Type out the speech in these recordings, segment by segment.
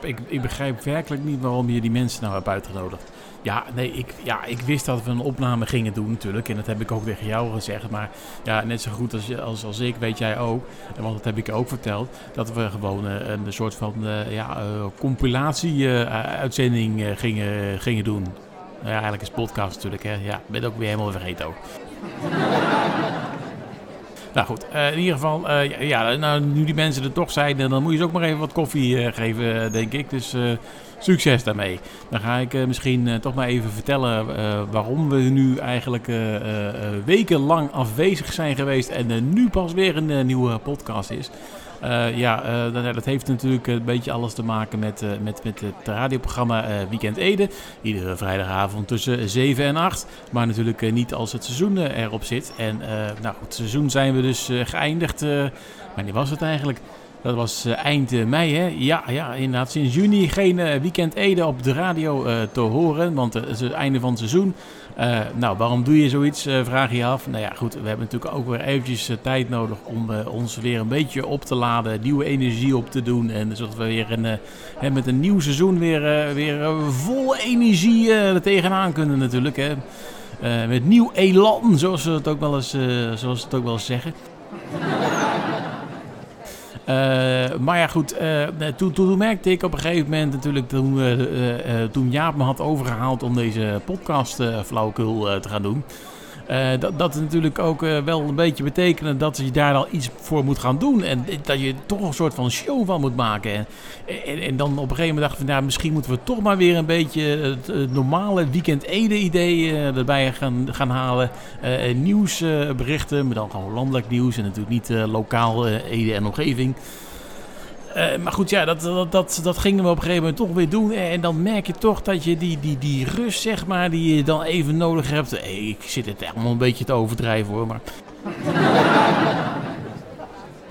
Ik, ik begrijp werkelijk niet waarom je die mensen nou hebt uitgenodigd. Ja, nee, ik, ja, ik wist dat we een opname gingen doen natuurlijk. En dat heb ik ook tegen jou gezegd. Maar ja, net zo goed als, als, als ik, weet jij ook. Want dat heb ik ook verteld. Dat we gewoon uh, een soort van uh, ja, uh, compilatie-uitzending gingen, gingen doen. Ja, eigenlijk is podcast natuurlijk. Hè. Ja, ben ook weer helemaal vergeten ook. Nou goed, uh, in ieder geval, uh, ja, nou, nu die mensen er toch zijn, dan moet je ze ook maar even wat koffie uh, geven, denk ik. Dus succes daarmee. Dan ga ik misschien toch maar even vertellen waarom we nu eigenlijk wekenlang afwezig zijn geweest en nu pas weer een nieuwe podcast is. Uh, ja, uh, dat heeft natuurlijk een beetje alles te maken met, uh, met, met het radioprogramma Weekend Ede. Iedere vrijdagavond tussen 7 en 8. Maar natuurlijk niet als het seizoen erop zit. En nou het seizoen zijn we dus geëindigd. wanneer was het eigenlijk? Dat was eind mei, hè? Ja, ja, inderdaad. Sinds juni geen Weekend Ede op de radio te horen. Want het is het einde van het seizoen. Nou, waarom doe je zoiets, vraag je af. Nou ja, goed, we hebben natuurlijk ook weer eventjes tijd nodig om ons weer een beetje op te laden, nieuwe energie op te doen. En zodat we weer een, met een nieuw seizoen weer, weer vol energie er tegenaan kunnen natuurlijk. Hè. met nieuw elan, zoals ze het ook wel eens, zoals het ook wel eens zeggen. Uh, maar ja, goed, uh, toen, toen, merkte ik op een gegeven moment natuurlijk, toen, toen Jaap me had overgehaald om deze podcast flauwekul te gaan doen. Dat, dat natuurlijk ook wel een beetje betekent dat je daar al iets voor moet gaan doen. En dat je toch een soort van show van moet maken. En, en, dan op een gegeven moment dachten we, nou, misschien moeten we toch maar weer een beetje het, normale weekend Ede idee erbij gaan, gaan halen. nieuwsberichten, maar dan gewoon landelijk nieuws en natuurlijk niet lokaal Ede en omgeving. Uh, maar goed, ja, dat, dat, dat, dat gingen we op een gegeven moment toch weer doen. En dan merk je toch dat je die, die, die rust, zeg maar, die je dan even nodig hebt. Hey, ik zit het allemaal een beetje te overdrijven hoor, maar...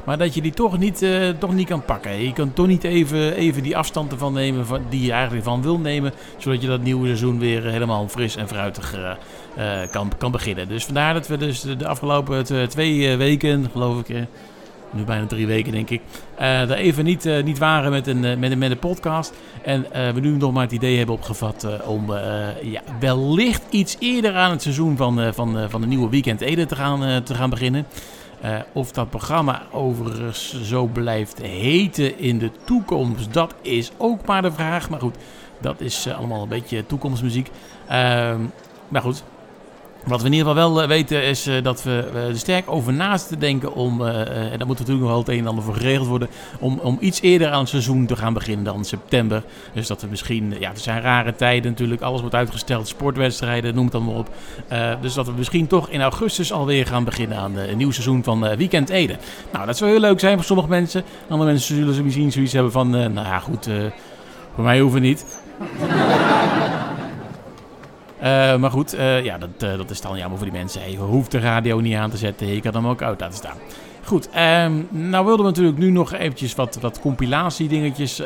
maar dat je die toch niet, uh, toch niet kan pakken. Je kan toch niet even, even die afstand ervan nemen van, die je eigenlijk van wil nemen. Zodat je dat nieuwe seizoen weer helemaal fris en fruitig kan, kan beginnen. Dus vandaar dat we dus de afgelopen twee weken, geloof ik nu bijna drie weken denk ik, uh, er even niet, uh, niet waren met een, uh, met, een, met een podcast. En we nu nog maar het idee hebben opgevat om ja, wellicht iets eerder aan het seizoen van, van, van de nieuwe Weekend Ede te gaan, te gaan beginnen. of dat programma overigens zo blijft heten in de toekomst, dat is ook maar de vraag. Maar goed, dat is allemaal een beetje toekomstmuziek. Ehm, maar goed, wat we in ieder geval wel eh, weten is uh, dat we er sterk over naast te denken om, uh, en daar moet natuurlijk nog wel het een en ander voor geregeld worden, om, om iets eerder aan het seizoen te gaan beginnen dan september. Dus dat we misschien, ja, het zijn rare tijden natuurlijk, alles wordt uitgesteld, sportwedstrijden, noem het dan maar op. dus dat we misschien toch in augustus alweer gaan beginnen aan een nieuw seizoen van Weekend Ede. Nou, dat zou heel leuk zijn voor sommige mensen. Andere mensen zullen ze misschien zoiets hebben van, nou ja goed, voor mij hoeven niet. Uh, maar goed, uh, ja, dat, uh, dat is dan jammer voor die mensen. je hoeft de radio niet aan te zetten. Je kan hem ook uit laten staan. Goed, um, nou wilden we natuurlijk nu nog eventjes wat, wat compilatiedingetjes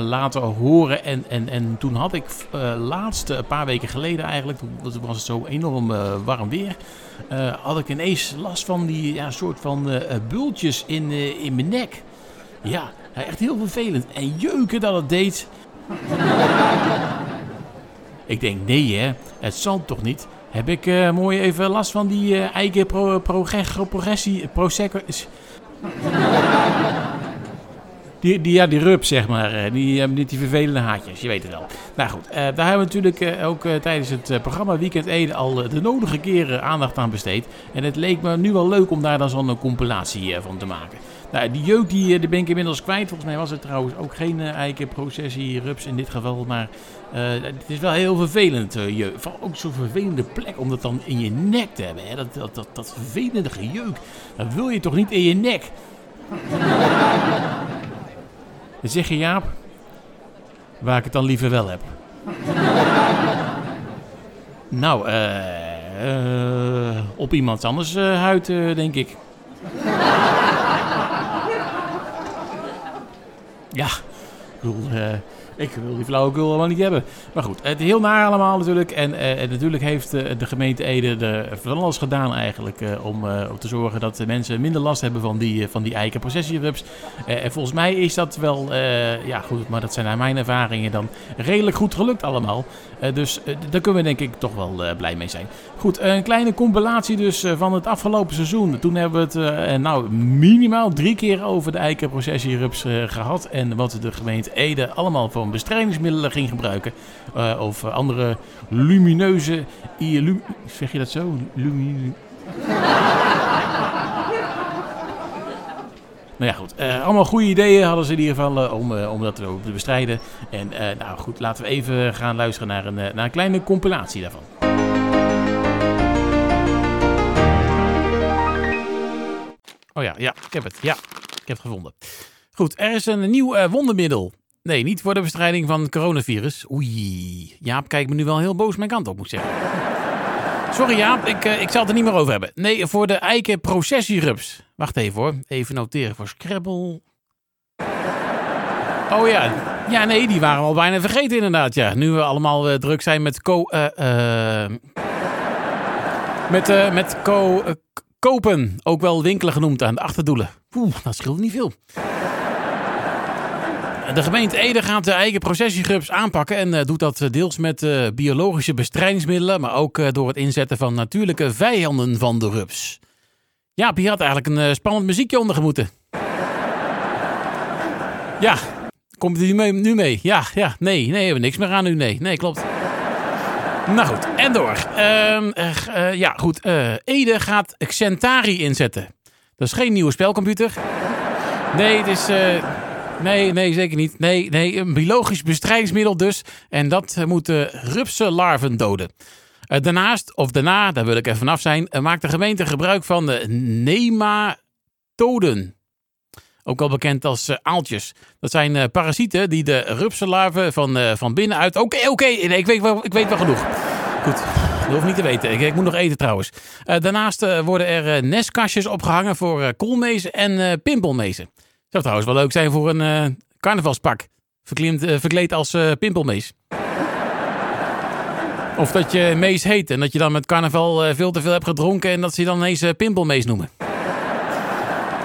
laten horen. En, en, en toen had ik laatst, een paar weken geleden eigenlijk, toen was het zo enorm warm weer, had ik ineens last van die ja, soort van bultjes in, in mijn nek. Ja, echt heel vervelend. En jeuken dat het deed. Ik denk, nee hè, het zal toch niet. Heb ik uh, mooi even last van die uh, eigen pro, progressie, prosecco... Die, die, ja, die rup, zeg maar. Eh, die niet die vervelende haatjes, je weet het wel. Nou goed, daar hebben we natuurlijk ook tijdens het programma Weekend Ede al de nodige keren aandacht aan besteed. En het leek me nu wel leuk om daar dan zo'n compilatie van te maken. Nou, die jeuk die, die ben ik inmiddels kwijt. Volgens mij was het trouwens ook geen eikenprocessie rups in dit geval. Maar het is wel heel vervelend, jeuk. Vooral ook zo'n vervelende plek om dat dan in je nek te hebben. Hè? Dat, dat, dat, dat vervelende gejeuk. Dat wil je toch niet in je nek? Zeg je Jaap, waar ik het dan liever wel heb. nou, eh uh, op iemands anders uh, huid, uh, denk ik. Ja, ik bedoel, Ik wil die flauwekul allemaal niet hebben. Maar goed, het heel naar allemaal natuurlijk. En, eh, natuurlijk heeft eh, de gemeente Ede er van alles gedaan eigenlijk... eh, om, eh, om te zorgen dat de mensen minder last hebben van die, eh, van die eikenprocessierups. Eh, en volgens mij is dat wel, eh, ja goed, maar dat zijn naar mijn ervaringen dan redelijk goed gelukt allemaal. Eh, dus eh, daar kunnen we denk ik toch wel eh, blij mee zijn. Goed, een kleine compilatie dus eh, van het afgelopen seizoen. Toen hebben we het eh, nou minimaal drie keer over de eikenprocessierups eh, gehad. En wat de gemeente Ede allemaal voor bestrijdingsmiddelen ging gebruiken. Eh, of andere lumineuze... zeg je dat zo? Lumi... Nou ja, goed. Eh, allemaal goede ideeën hadden ze in ieder geval eh, om, om dat te bestrijden. En nou goed, laten we even gaan luisteren naar een, naar een kleine compilatie daarvan. Oh ja, ja, ik heb het. Ja, ik heb het gevonden. Goed, er is een nieuw wondermiddel. Nee, niet voor de bestrijding van het coronavirus. Oei, Jaap kijkt me nu wel heel boos mijn kant op, moet ik zeggen. Sorry Jaap, ik, eh, ik zal het er niet meer over hebben. Nee, voor de eiken processierups. Wacht even hoor, even noteren voor Scrabble. Oh ja, ja nee, die waren we al bijna vergeten inderdaad. Ja, nu we allemaal eh, druk zijn met co... eh, met, met kopen, ook wel winkelen genoemd aan de achterdoelen. Oeh, dat scheelt niet veel. De gemeente Ede gaat de eigen processierups aanpakken en eh, doet dat eh, deels met eh, biologische bestrijdingsmiddelen, maar ook door het inzetten van natuurlijke vijanden van de rups. Ja, hier had eigenlijk een spannend muziekje onder moeten. Ja, komt u nu mee? Ja, ja, nee, nee, hebben we niks meer aan nu, nee. Nee, klopt. Nou goed, en door. Ehm, eh, eh, ja, goed. Ede gaat Xentari inzetten. Dat is geen nieuwe spelcomputer. Nee, het is... eh, nee, nee, zeker niet. Nee, nee, een biologisch bestrijdingsmiddel dus. En dat eh, moet de rupsenlarven doden. Eh, daarnaast, of daarna, daar wil ik even vanaf zijn, eh, maakt de gemeente gebruik van de nematoden. Ook wel bekend als eh, aaltjes. Dat zijn eh, parasieten die de rupsenlarven van, eh, van binnenuit... Oké, oké, ik, weet wel, ik weet wel genoeg. Goed, dat hoef niet te weten. Ik, ik moet nog eten trouwens. Eh, daarnaast eh, worden er eh, nestkastjes opgehangen voor eh, koolmezen en eh, pimpelmezen. Zou trouwens wel leuk zijn voor een eh, carnavalspak. Verkleed, eh, verkleed als eh, pimpelmees. Of dat je mees heet en dat je dan met carnaval veel te veel hebt gedronken en dat ze je dan ineens pimpelmees noemen.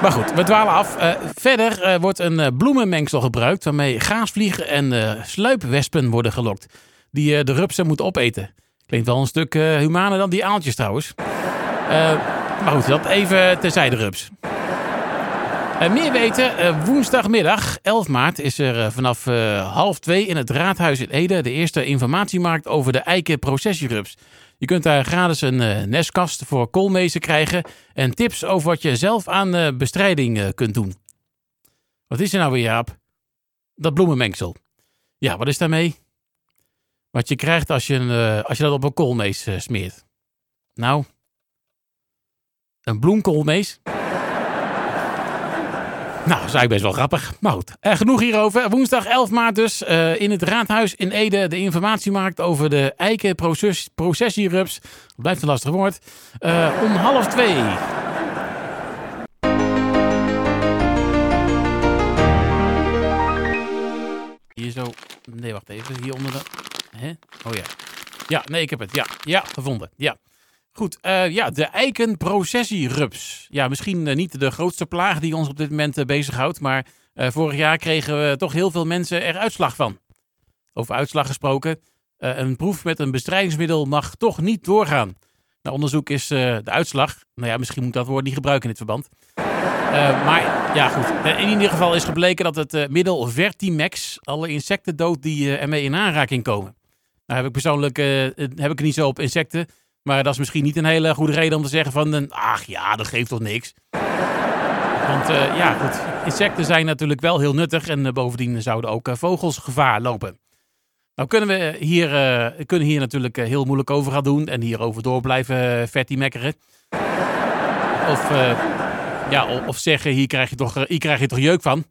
Maar goed, we dwalen af. Verder wordt een bloemenmengsel gebruikt waarmee gaasvliegen en sluipwespen worden gelokt. Die de rupsen moeten opeten. Klinkt wel een stuk humaner dan die aaltjes trouwens. Maar goed, dat even terzijde rups. Eh, meer weten, eh, woensdagmiddag 11 maart is er eh, vanaf half twee in het Raadhuis in Ede de eerste informatiemarkt over de eiken processierups. Je kunt daar gratis een nestkast voor koolmezen krijgen en tips over wat je zelf aan bestrijding kunt doen. Wat is er nou weer, Jaap? Dat bloemenmengsel. Ja, wat is daarmee? Wat je krijgt als je, een, als je dat op een koolmees smeert. Nou, een bloemkoolmees. Nou, dat is eigenlijk best wel grappig. Maar goed, eh, genoeg hierover. Woensdag 11 maart dus eh, in het Raadhuis in Ede de informatiemarkt over de eiken proces processierups. Dat blijft een lastig woord. Eh, om half twee. Hier zo. Nee, wacht even. Hieronder dan. Hè? Oh ja. Ja, nee, ik heb het. Ja, ja, gevonden. Ja. Goed, eh, ja, de eikenprocessierups. Ja, misschien eh, niet de grootste plaag die ons op dit moment eh, bezighoudt, maar vorig jaar kregen we toch heel veel mensen er uitslag van. Over uitslag gesproken, een proef met een bestrijdingsmiddel mag toch niet doorgaan. Na onderzoek is de uitslag, nou ja, misschien moet dat woord niet gebruiken in dit verband. Maar ja, goed. In ieder geval is gebleken dat het middel Vertimex alle insecten doodt die ermee in aanraking komen. Nou heb ik persoonlijk heb ik het niet zo op insecten. Maar dat is misschien niet een hele goede reden om te zeggen van... ach ja, dat geeft toch niks. Want eh, ja, goed. Insecten zijn natuurlijk wel heel nuttig. En eh, bovendien zouden ook eh, vogels gevaar lopen. Nou kunnen we hier, kunnen hier natuurlijk heel moeilijk over gaan doen. En hierover door blijven uh, vertimekkeren. Of, ja, of, zeggen, hier krijg, je toch, hier krijg je toch jeuk van.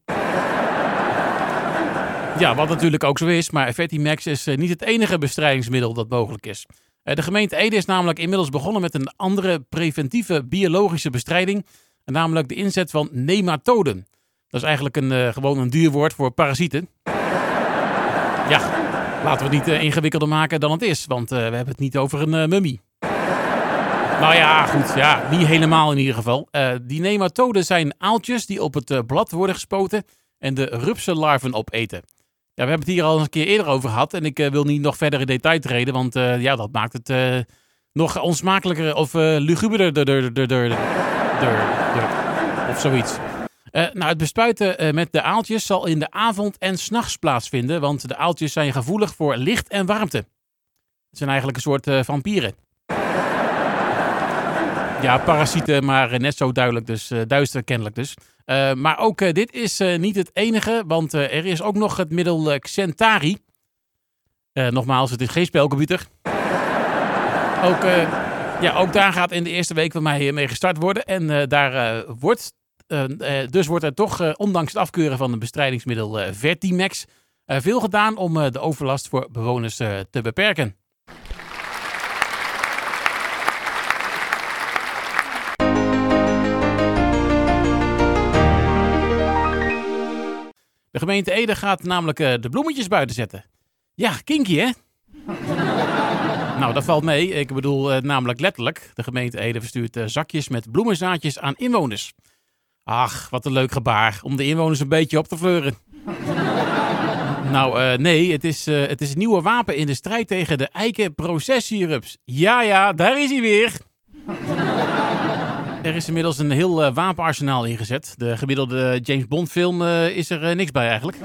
Ja, wat natuurlijk ook zo is. Maar Vertimex is eh, niet het enige bestrijdingsmiddel dat mogelijk is. Eh, De gemeente Ede is namelijk inmiddels begonnen met een andere preventieve biologische bestrijding. Namelijk de inzet van nematoden. Dat is eigenlijk een, eh, gewoon een duur woord voor parasieten. Ja, laten we het niet ingewikkelder maken dan het is, want we hebben het niet over een mummie. Nou ja, goed. Ja, niet helemaal in ieder geval. die nematoden zijn aaltjes die op het blad worden gespoten en de rupsenlarven opeten. We hebben het hier al een keer eerder over gehad. En ik wil niet nog verder in detail treden, want ja, dat maakt het nog onsmakelijker of luguberder. Of zoiets. Nou, het bespuiten met de aaltjes zal in de avond en s'nachts plaatsvinden, want de aaltjes zijn gevoelig voor licht en warmte. Het zijn eigenlijk een soort vampieren. Ja, parasieten, maar net zo duidelijk dus, duister kennelijk dus. maar ook dit is niet het enige, want er is ook nog het middel Xentari. nogmaals, het is geen spelcomputer. Ook, ja, ook daar gaat in de eerste week van mij mee gestart worden. En daar wordt eh, eh, dus wordt er toch, eh, ondanks het afkeuren van het bestrijdingsmiddel Vertimax, veel gedaan om de overlast voor bewoners te beperken. Gemeente Ede gaat namelijk de bloemetjes buiten zetten. Ja, kinky hè? nou, dat valt mee. Ik bedoel namelijk letterlijk. De gemeente Ede verstuurt zakjes met bloemenzaadjes aan inwoners. Ach, wat een leuk gebaar. Om de inwoners een beetje op te fleuren. nou, nee, het is, het is een nieuwe wapen in de strijd tegen de eikenprocessierups. Ja, ja, daar is hij weer. Er is inmiddels een heel uh, wapenarsenaal ingezet. De gemiddelde James Bond film is er niks bij eigenlijk.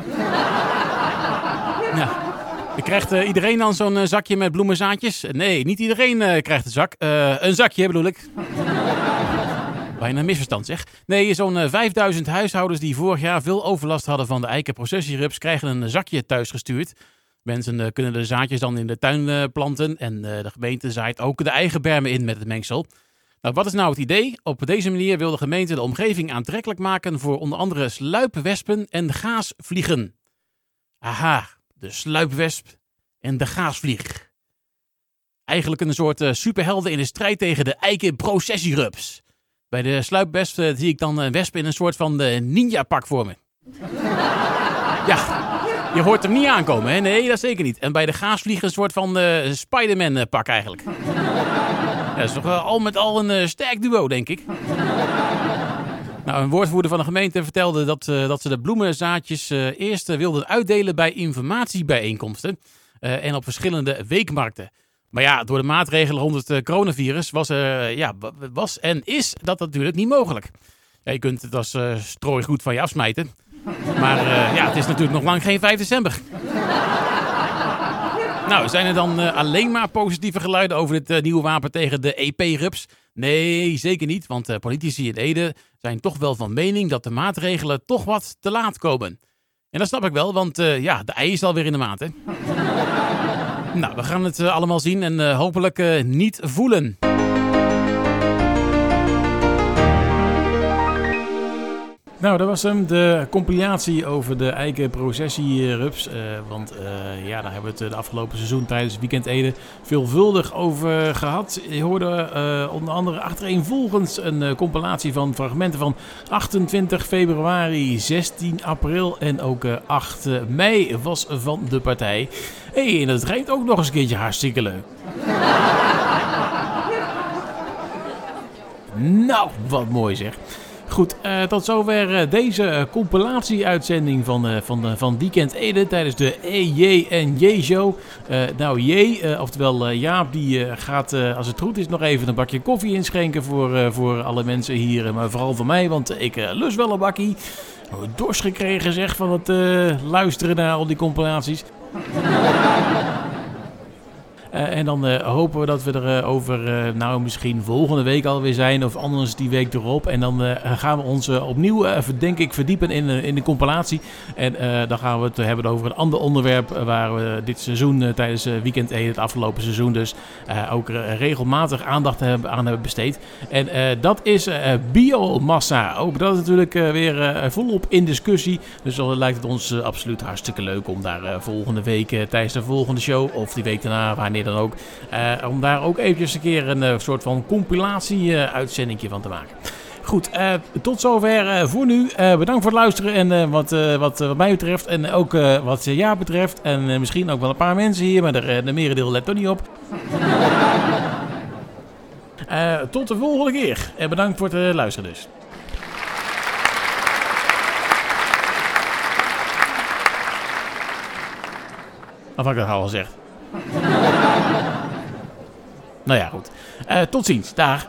ja. Krijgt iedereen dan zo'n zakje met bloemenzaadjes? Nee, niet iedereen krijgt een zak. een zakje bedoel ik. Bijna een misverstand zeg. Nee, zo'n 5000 eh, huishoudens die vorig jaar veel overlast hadden van de eikenprocessierups krijgen een zakje thuis gestuurd. Mensen kunnen de zaadjes dan in de tuin planten en de gemeente zaait ook de eigen bermen in met het mengsel. Nou, wat is nou het idee? Op deze manier wil de gemeente de omgeving aantrekkelijk maken voor onder andere sluipwespen en gaasvliegen. Aha, de sluipwesp en de gaasvlieg. Eigenlijk een soort superhelden in de strijd tegen de eikenprocessierups. Bij de sluipwesp eh, zie ik dan een wesp in een soort van eh, ninja-pak voor me. ja, je hoort hem niet aankomen, hè? Nee, dat zeker niet. En bij de gaasvlieg een soort van Spider-Man-pak eigenlijk. Ja, dat is toch al met al een sterk duo, denk ik. Nou, een woordvoerder van de gemeente vertelde dat, dat ze de bloemenzaadjes eerst wilden uitdelen bij informatiebijeenkomsten en op verschillende weekmarkten. Maar ja, door de maatregelen rond het eh, coronavirus was, uh, ja, was en is dat natuurlijk niet mogelijk. Ja, je kunt het als uh, strooi goed van je afsmijten. Maar ja, het is natuurlijk nog lang geen 5 december. Nou, zijn er dan alleen maar positieve geluiden over dit nieuwe wapen tegen de EP-rups? Nee, zeker niet, want politici in Ede zijn toch wel van mening dat de maatregelen toch wat te laat komen. En dat snap ik wel, want ja, de ei is alweer in de maat, hè? Nou, we gaan het eh, allemaal zien en hopelijk niet voelen. Nou, dat was hem, de compilatie over de eikenprocessierups. Uh, want uh, ja, daar hebben we het de afgelopen seizoen tijdens Weekend Ede veelvuldig over gehad. Je hoorde onder andere achtereenvolgens een compilatie van fragmenten van 28 februari, 16 april en ook 8 mei was van de partij. hey, en dat rijdt ook nog eens een keertje hartstikke leuk. nou, wat mooi zeg. Goed, uh, tot zover uh, deze uh, compilatie-uitzending van, van, van Weekend Ede tijdens de EJ en J Show. nou, J, oftewel Jaap, die gaat als het goed is nog even een bakje koffie inschenken voor, voor alle mensen hier. Maar vooral voor mij, want ik lust wel een bakkie. Dorst gekregen zeg van het luisteren naar al die compilaties. Uh, en dan uh, hopen we dat we er uh, over, nou misschien volgende week alweer zijn of anders die week erop. En dan gaan we ons opnieuw, denk ik, verdiepen in, in de compilatie. En dan gaan we het hebben over een ander onderwerp waar we dit seizoen tijdens Weekend 1, het afgelopen seizoen dus, ook regelmatig aandacht aan hebben besteed. En dat is biomassa. Ook dat is natuurlijk weer volop in discussie. Dus dan lijkt het ons absoluut hartstikke leuk om daar volgende week tijdens de volgende show of die week daarna, wanneer dan ook. Uh, om daar ook eventjes een keer een uh, soort van compilatie-uitzending van te maken. Goed, eh, tot zover eh, voor nu. Eh, bedankt voor het luisteren en eh, wat, eh, wat, wat mij betreft en ook eh, wat ja betreft. En eh, misschien ook wel een paar mensen hier, maar de, eh, de merendeel let er niet op. Eh, tot de volgende keer. En bedankt voor het eh, luisteren dus. Of had ik dat al gezegd? nou ja, goed. Eh, tot ziens. Dag.